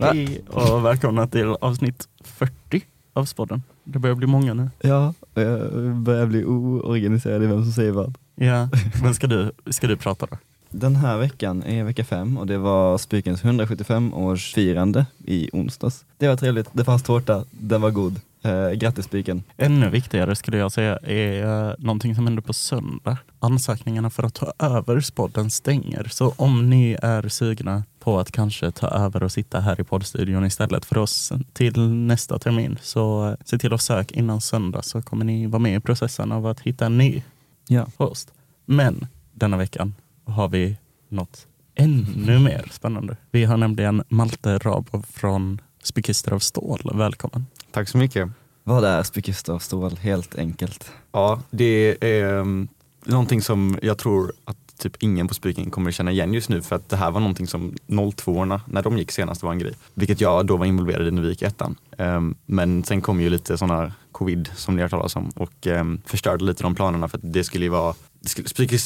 Hej och välkomna till avsnitt 40 av Spodden. Det börjar bli många nu. Ja, jag börjar bli oorganiserad i vem som säger vad. Ja, men ska du, ska du prata då? Den här veckan är vecka fem och det var Spikens 175-årsfirande i onsdags. Det var trevligt, det fanns tårta, den var god. Eh, grattis Spiken! Ännu viktigare skulle jag säga är eh, någonting som händer på söndag. Ansökningarna för att ta över Spodden stänger. Så om ni är sugna på att kanske ta över och sitta här i poddstudion istället för oss till nästa termin så eh, se till att söka innan söndag så kommer ni vara med i processen av att hitta en ny Ja. host. Men denna veckan har vi något ännu mer spännande. Vi har nämligen Malte Rabov från Spikister av stål. Välkommen. Tack så mycket. Vad är Spikister av stål helt enkelt? Ja, det är um, någonting som jag tror att typ ingen på Spiken kommer känna igen just nu för att det här var någonting som 02orna när de gick senast var en grej. Vilket jag då var involverad i när vi gick ettan. Um, men sen kom ju lite sådana covid som ni har talas om och um, förstörde lite de planerna för att det skulle ju vara,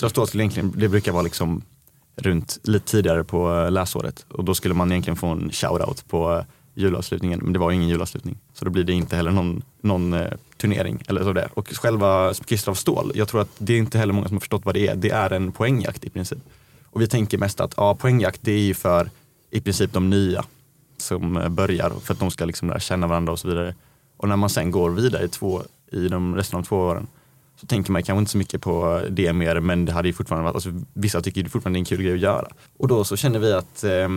av stål skulle egentligen, det brukar vara liksom runt lite tidigare på eh, läsåret och då skulle man egentligen få en shout-out på eh, julavslutningen men det var ingen julavslutning. Så då blir det inte heller någon, någon eh, turnering eller sådär. Och själva Spikister av stål, jag tror att det är inte heller många som har förstått vad det är. Det är en poängjakt i princip. Och vi tänker mest att ja, poängjakt det är ju för i princip de nya som eh, börjar för att de ska liksom lära känna varandra och så vidare. Och när man sen går vidare i, två, i de resten av två åren så tänker man kanske inte så mycket på det mer men det hade ju fortfarande varit, alltså, vissa tycker ju fortfarande det är en kul grej att göra. Och då så känner vi att, eh,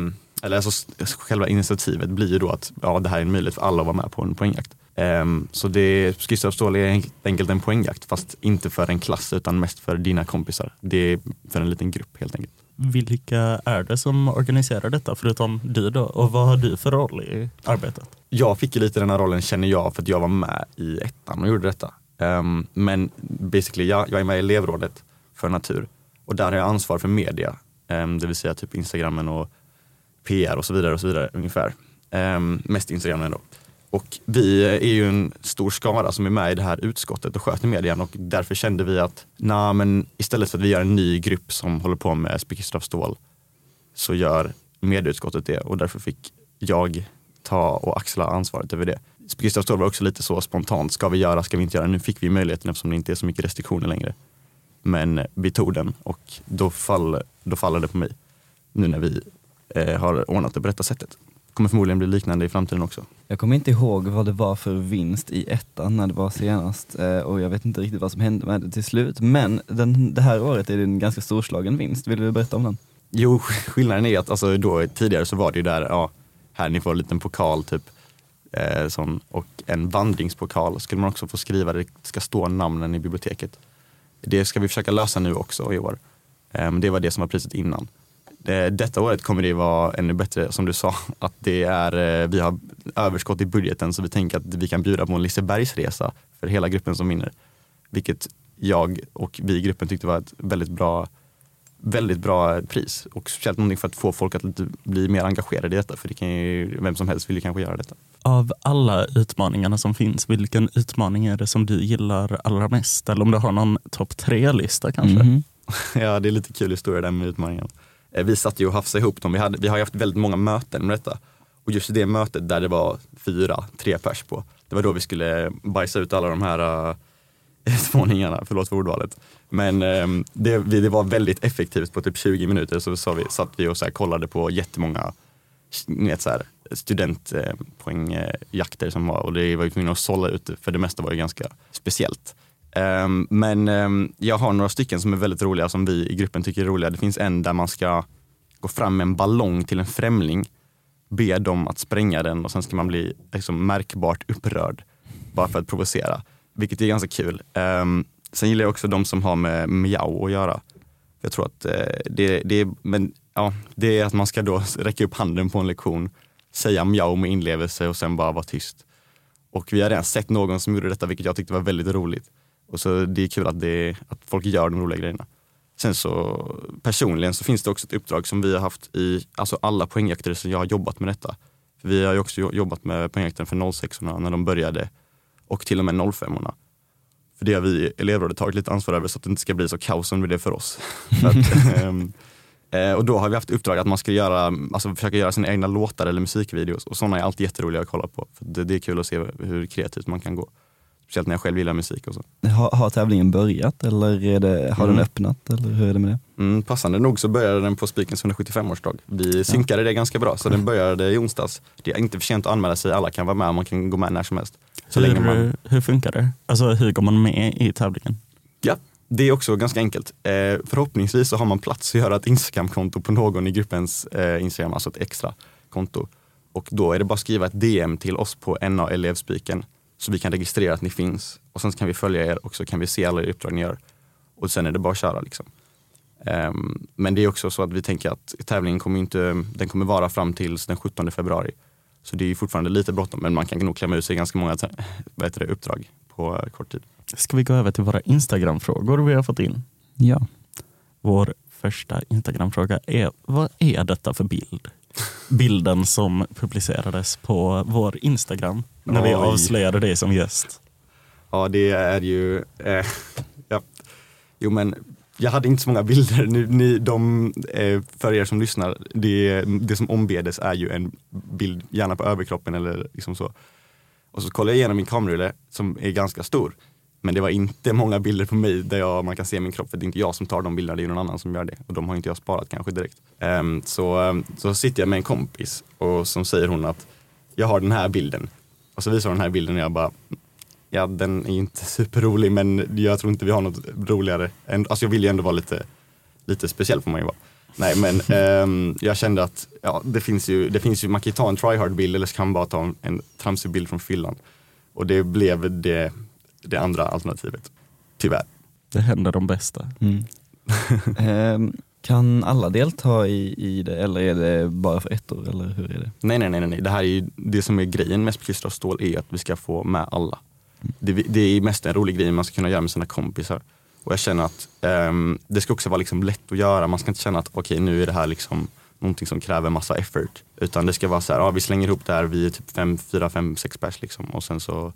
eller alltså, själva initiativet blir ju då att ja, det här är en möjlighet för alla att vara med på en poängjakt. Ehm, så det, Skissar av stål är helt enkelt en poängjakt fast inte för en klass utan mest för dina kompisar. Det är för en liten grupp helt enkelt. Vilka är det som organiserar detta förutom du då? Och vad har du för roll i arbetet? Jag fick ju lite den här rollen känner jag för att jag var med i ettan och gjorde detta. Ehm, men basically, jag, jag är med i elevrådet för natur och där har jag ansvar för media, um, det vill säga typ Instagrammen och PR och så vidare och så vidare ungefär. Um, mest Instagram ändå. Och vi är ju en stor skara som är med i det här utskottet och sköter medien och därför kände vi att nah, men istället för att vi gör en ny grupp som håller på med Spikister av stål så gör medieutskottet det och därför fick jag ta och axla ansvaret över det. Spikister av stål var också lite så spontant, ska vi göra, ska vi inte göra? Nu fick vi möjligheten eftersom det inte är så mycket restriktioner längre. Men vi tog den och då, fall, då faller det på mig. Nu när vi eh, har ordnat det på detta sättet. Kommer förmodligen bli liknande i framtiden också. Jag kommer inte ihåg vad det var för vinst i ettan när det var senast eh, och jag vet inte riktigt vad som hände med det till slut. Men den, det här året är det en ganska storslagen vinst. Vill du berätta om den? Jo, skillnaden är att alltså, då, tidigare så var det ju där, ja, här ni får en liten pokal typ. Eh, sån, och en vandringspokal skulle man också få skriva, det ska stå namnen i biblioteket. Det ska vi försöka lösa nu också i år. Eh, det var det som var priset innan. Eh, detta året kommer det vara ännu bättre, som du sa, att det är, eh, vi har överskott i budgeten så vi tänker att vi kan bjuda på en Lisebergsresa för hela gruppen som vinner. Vilket jag och vi i gruppen tyckte var ett väldigt bra väldigt bra pris och speciellt någonting för att få folk att bli mer engagerade i detta för det kan ju, vem som helst vill ju kanske göra detta. Av alla utmaningarna som finns, vilken utmaning är det som du gillar allra mest? Eller om du har någon topp tre-lista kanske? Mhm. ja, det är lite kul historia där med utmaningen. Eh, vi satt ju och hafsade ihop dem. Vi, hade, vi har ju haft väldigt många möten med detta. Och just det mötet där det var fyra, tre pers på, det var då vi skulle bajsa ut alla de här uh, utmaningarna, förlåt för ordvalet. Men äh, det, vi, det var väldigt effektivt på typ 20 minuter så så vi, satt vi och så här, kollade på jättemånga vet, så här, studentpoängjakter som var och det var ju tvungna att sålla ut för det mesta var ju ganska speciellt. Ehm, men ehm, jag har några stycken som är väldigt roliga som vi i gruppen tycker är roliga. Det finns en där man ska gå fram med en ballong till en främling, be dem att spränga den och sen ska man bli liksom, märkbart upprörd bara för att provocera. Vilket är ganska kul. Ehm, sen gillar jag också de som har med miau att göra. Jag tror att eh, det, det, är, men, ja, det är att man ska då räcka upp handen på en lektion, säga miau med inlevelse och sen bara vara tyst. Och vi har redan sett någon som gjorde detta vilket jag tyckte var väldigt roligt. Och så det är kul att, det, att folk gör de roliga grejerna. Sen så personligen så finns det också ett uppdrag som vi har haft i alltså alla poängjakter som jag har jobbat med detta. För vi har ju också jo- jobbat med poängjakten för 06 när de började och till och med 05 orna För det har vi elevrådet tagit lite ansvar över så att det inte ska bli så kaos som det är för oss. för att, ehm, Eh, och då har vi haft uppdrag att man ska göra, alltså försöka göra sina egna låtar eller musikvideos. Och sådana är alltid jätteroliga att kolla på. För det, det är kul att se hur kreativt man kan gå. Speciellt när jag själv gillar musik och så. Har, har tävlingen börjat eller är det, har Mm. den öppnat? Eller hur är det med det? Mm, passande nog så började den på Spikens 175-årsdag. Vi synkade det ganska bra, så den började i onsdags. Det är inte för sent att anmäla sig, alla kan vara med, man kan gå med när som helst. Så länge man... Hur, hur funkar det? Alltså hur går man med i tävlingen? Ja, det är också ganska enkelt. Eh, förhoppningsvis så har man plats att göra ett Instagram-konto på någon i gruppens eh, Instagram, alltså ett extra konto. Och då är det bara att skriva ett DM till oss på NA Elevspiken så vi kan registrera att ni finns. Och sen kan vi följa er och så kan vi se alla uppdrag ni gör. Och sen är det bara att köra. Liksom. Ehm, men det är också så att vi tänker att tävlingen kommer, inte, den kommer vara fram till den 17 februari. Så det är fortfarande lite bråttom men man kan nog klämma ut sig ganska många det, uppdrag på kort tid. Ska vi gå över till våra Instagram-frågor vi har fått in? Ja. Vår första Instagram-fråga är, vad är detta för bild? Bilden som publicerades på vår Instagram när vi Oj. avslöjade dig som gäst. Ja, det är ju... Eh, ja. Jo, men jag hade inte så många bilder. Nu, ni, de, eh, för er som lyssnar, det, det som ombedes är ju en bild, gärna på överkroppen eller liksom så. Och så kollar jag igenom min kamerarulle som är ganska stor. Men det var inte många bilder på mig där jag, man kan se min kropp, för det är inte jag som tar de bilderna, det är någon annan som gör det. Och de har inte jag sparat kanske direkt. Um, så, ehm, så sitter jag med en kompis och som säger hon att jag har den här bilden. Och så visar hon den här bilden och jag bara, ja den är ju inte superrolig men jag tror inte vi har något roligare. Alltså jag vill ju ändå vara lite, lite speciell får man ju vara. Nej men um, jag kände att ja, det, finns ju, det finns ju, man kan ju ta en tryhard-bild eller så kan man bara ta en, en tramsig bild från fyllan. Och det blev det, det andra alternativet. Tyvärr. Det händer de bästa. Mm. Ehm, kan alla delta i, i det eller är det bara för ettor eller hur är det? Nej, nej, nej, nej. Det här är ju, det som är grejen med Klister och stål är att vi ska få med alla. Det, det är mest en rolig grej man ska kunna göra med sina kompisar. Och jag känner att ehm, det ska också vara liksom lätt att göra. Man ska inte känna att okej nu är det här liksom någonting som kräver massa effort. Utan det ska vara så här, ja, vi slänger ihop det här, vi är typ fem, fyra, fem, sex pers liksom. Och sen så,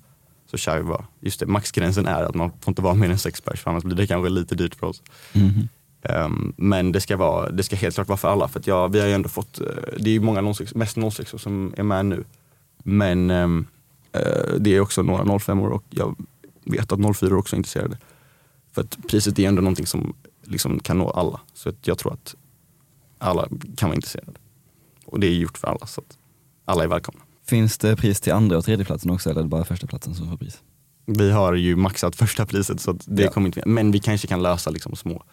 så kör vi bara. Just det, maxgränsen är att man får inte vara mer än sex pers för annars blir det kanske lite dyrt för oss. Mhm. Ehm, men det ska, vara, det ska helt klart vara för alla. För att ja, vi har ju ändå fått, eh, det är ju många 06, mest 06 som är med nu. Men ehm, eh, det är också några 05 år och jag vet att 04 också är intresserade. För att priset är ändå någonting som liksom kan nå alla. Så att jag tror att alla kan vara intresserade. Och det är gjort för alla. Så att alla är välkomna. Finns det pris till andra och tredjeplatsen också eller är det bara första platsen som får pris? Vi har ju maxat första priset så det Ja. kommer inte. Men vi kanske kan lösa liksom små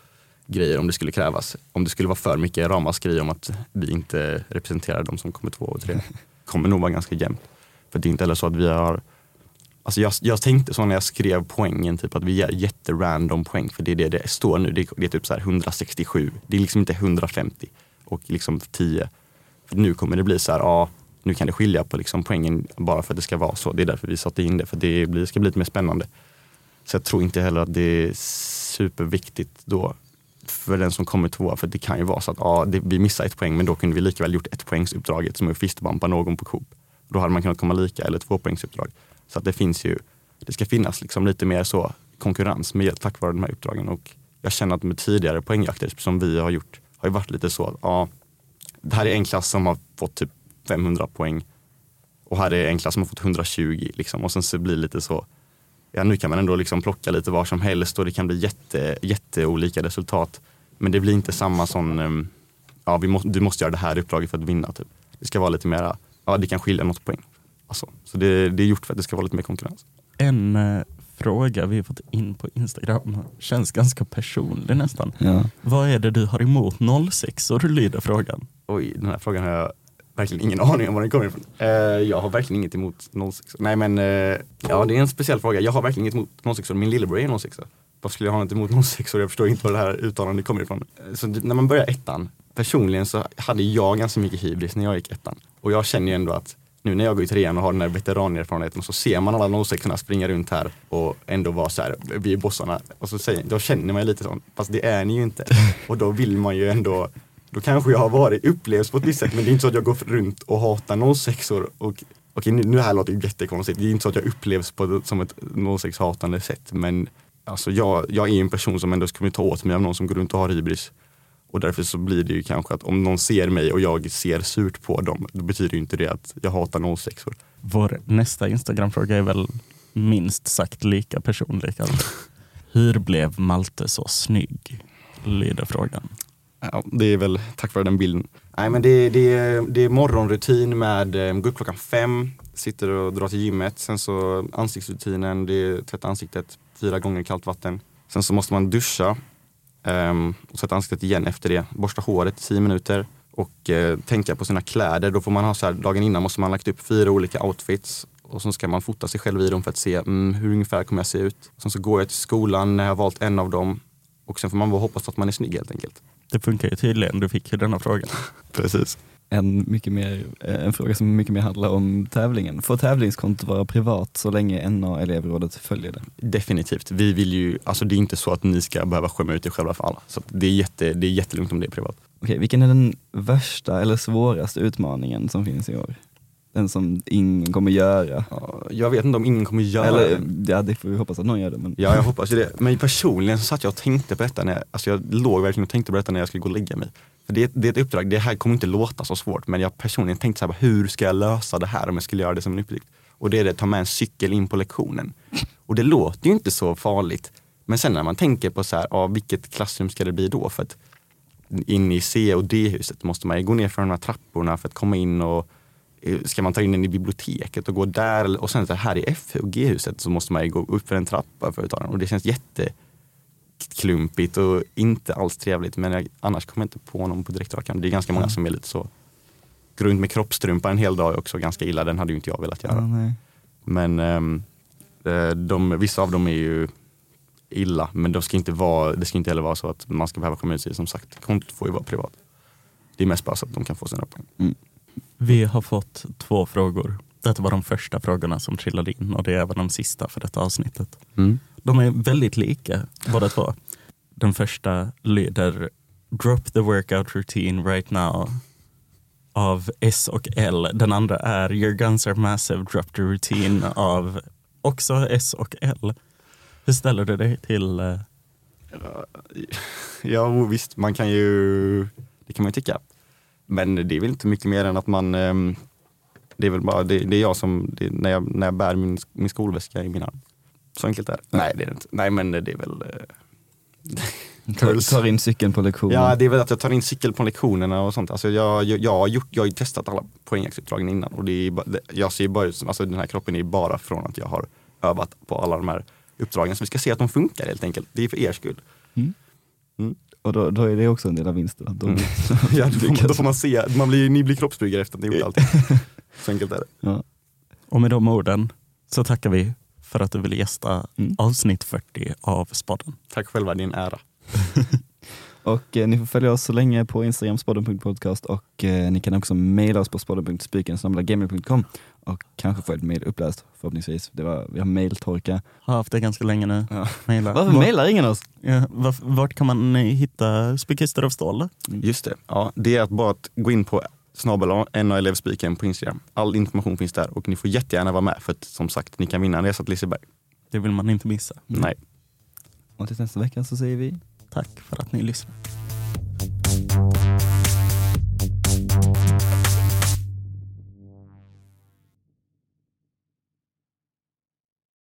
grejer om det skulle krävas. Om det skulle vara för mycket ramaskri om att vi inte representerar de som kommer två och tre. kommer nog vara ganska jämnt. För det är inte heller så att vi har Alltså jag, jag tänkte så när jag skrev poängen, typ att vi ger jätterandom poäng. För det är det det står nu. Det är, det är typ så här 167. Det är liksom inte 150 och liksom 10. För nu kommer det bli så här, ja, nu kan det skilja på liksom poängen bara för att det ska vara så. Det är därför vi satte in det, för det blir, ska bli lite mer spännande. Så jag tror inte heller att det är superviktigt då för den som kommer tvåa. För det kan ju vara så att ja, det, vi missar ett poäng, men då kunde vi lika väl gjort ett poängsuppdraget som att fistbumpa någon på Coop. Då hade man kunnat komma lika, eller två poängsuppdrag. Så att det finns ju, det ska finnas liksom lite mer så konkurrens med, tack vare de här uppdragen. Och jag känner att med tidigare poängjakter som vi har gjort, har ju varit lite så att ja, det här är en klass som har fått typ 500 poäng och här är en klass som har fått 120 liksom. och sen så blir det lite så, ja nu kan man ändå liksom plocka lite var som helst och det kan bli jätte, jätteolika resultat. Men det blir inte samma sån, ehm, ja vi må, du måste göra det här uppdraget för att vinna. Typ. Det ska vara lite mera, ja det kan skilja något poäng. Alltså, så det, det är gjort för att det ska vara lite mer konkurrens. En eh, fråga vi har fått in på Instagram känns ganska personlig nästan. Ja. Vad är det du har emot 06 och lyder frågan? Oj, den här frågan har jag verkligen ingen aning om var den kommer ifrån. Eh, jag har verkligen inget emot 06. Nej men, eh, ja det är en speciell fråga. Jag har verkligen inget emot 06 Min lillebror är 06 Vad skulle jag ha något emot 06 Jag förstår inte var det här uttalandet kommer ifrån. Så när man börjar ettan, personligen så hade jag ganska mycket hybris när jag gick ettan. Och jag känner ju ändå att nu när jag går i trean och har den här veteranerfarenheten så ser man alla 06 springa runt här och ändå vara så här, vi är bossarna. Och så säger, då känner man ju lite så, fast det är ni ju inte. Och då vill man ju ändå då kanske jag har varit, upplevs på ett visst sätt men det är inte så att jag går runt och hatar 06 or och Okej nu, nu här låter det jättekonstigt, det är inte så att jag upplevs på, ett- som ett 06-hatande sätt men alltså jag, jag är en person som ändå skulle ta åt mig av någon som går runt och har hybris. Och därför så blir det ju kanske att om någon ser mig och jag ser surt på dem, då betyder ju inte det att jag hatar 06 or Vår nästa Instagramfråga är väl minst sagt lika personlig. Hur blev Malte så snygg? Lyder frågan. Ja, det är väl tack vare den bilden. Nej men det, det, det är morgonrutin med eh, gå upp klockan fem, sitter och drar till gymmet. Sen så ansiktsrutinen, det är tvätta ansiktet fyra gånger i kallt vatten. Sen så måste man duscha um, och tvätta ansiktet igen efter det. Borsta håret i tio minuter och uh, tänka på sina kläder. Då får man ha så här, dagen innan måste man ha lagt upp fyra olika outfits och så ska man fota sig själv i dem för att se mm, hur ungefär kommer jag se ut. Sen så går jag till skolan när jag har valt en av dem och sen får man bara hoppas att man är snygg helt enkelt. Det funkar ju tydligen, du fick ju denna frågan. Precis. En, mycket mer, eh, en fråga som mycket mer handlar om tävlingen. Får tävlingskontot vara privat så länge NA elevrådet följer det? Definitivt. Vi vill ju, alltså det är inte så att ni ska behöva skämma ut er själva för alla. Så det, är jätte, det är jättelugnt om det är privat. Okej, vilken är den värsta eller svåraste utmaningen som finns i år? Den som ingen kommer göra? Ja, jag vet inte om ingen kommer göra Eller, det. ja det får vi hoppas att någon gör det. Men... Ja, jag hoppas ju det. Men personligen så satt jag och tänkte på detta, när jag, alltså jag låg verkligen och tänkte på detta när jag skulle gå och lägga mig. För det, det är ett uppdrag, det här kommer inte låta så svårt, men jag personligen tänkte så här, hur ska jag lösa det här om jag skulle göra det som en uppgift? Och det är det, ta med en cykel in på lektionen. Och det låter ju inte så farligt. Men sen när man tänker på så här, ja, vilket klassrum ska det bli då? För att in i C och D-huset måste man ju gå ner för de här trapporna för att komma in och ska man ta in den i biblioteket och gå där och sen så här i F och G-huset så måste man ju gå upp för en trappa för att ta den och det känns jätteklumpigt och inte alls trevligt men jag, annars kommer jag inte på någon på direktrakan. Det är ganska många Mm. som är lite så. Gå runt med kroppstrumpa en hel dag är också ganska illa, den hade ju inte jag velat göra. Nej. Men ehm, eh, de, vissa av dem är ju illa, men de ska inte vara, det ska inte heller vara så att man ska behöva komma ut sig. Som sagt, kontot får ju vara privat. Det är mest bara så att de kan få sina poäng. Vi har fått två frågor. Detta var de första frågorna som trillade in och det är även de sista för detta avsnittet. De är väldigt lika båda två. Den första lyder Drop the workout routine right now av S och L. Den andra är Your guns are massive, drop the routine av också S och L. Hur ställer du dig till eh, Ja visst, man kan ju, det kan man ju tycka. Men det är väl inte mycket mer än att man, ehm, det är väl bara, det, det är jag som, det, när, jag, när jag bär min, min skolväska i min arm. Så enkelt är det. Nej det är det inte. Nej men det är väl eh, Tar, tar in cykeln på lektionen. Ja, det är väl att jag tar in cykel på lektionerna och sånt. Alltså jag, jag, jag, har gjort, jag har ju testat alla poängjaktsuppdragen innan och det är, det, jag ser bara ut som, alltså den här kroppen är bara från att jag har övat på alla de här uppdragen. Så vi ska se att de funkar helt enkelt. Det är för er skull. Och då, då är det också en del av vinsten. Att de, Mm. Ja, då, får, man- då får man se, man blir, ni blir kroppsbyggare efter att ni gjort allting. Så enkelt är det. ja. Och med de orden så tackar vi för att du ville gästa Mm. avsnitt 40 av Spodden. Tack själva, din ära. Och eh, ni får följa oss så länge på Instagram, spodden.podcast och eh, ni kan också mejla oss på spodden.spiken.gmail.com och kanske få ett mejl uppläst förhoppningsvis. Det var, vi har mejltorka. Har haft det ganska länge nu. Ja. Maila. Varför Var- mejlar ingen oss? Ja, vart, vart kan man eh, hitta Spikister av stål? då? Just det, ja, det är att bara att gå in på snabel NALevspiken på Instagram. All information finns där och ni får jättegärna vara med för att som sagt, ni kan vinna en resa till Liseberg. Det vill man inte missa. Nej. Och till nästa vecka så säger vi Tack för att ni lyssnar.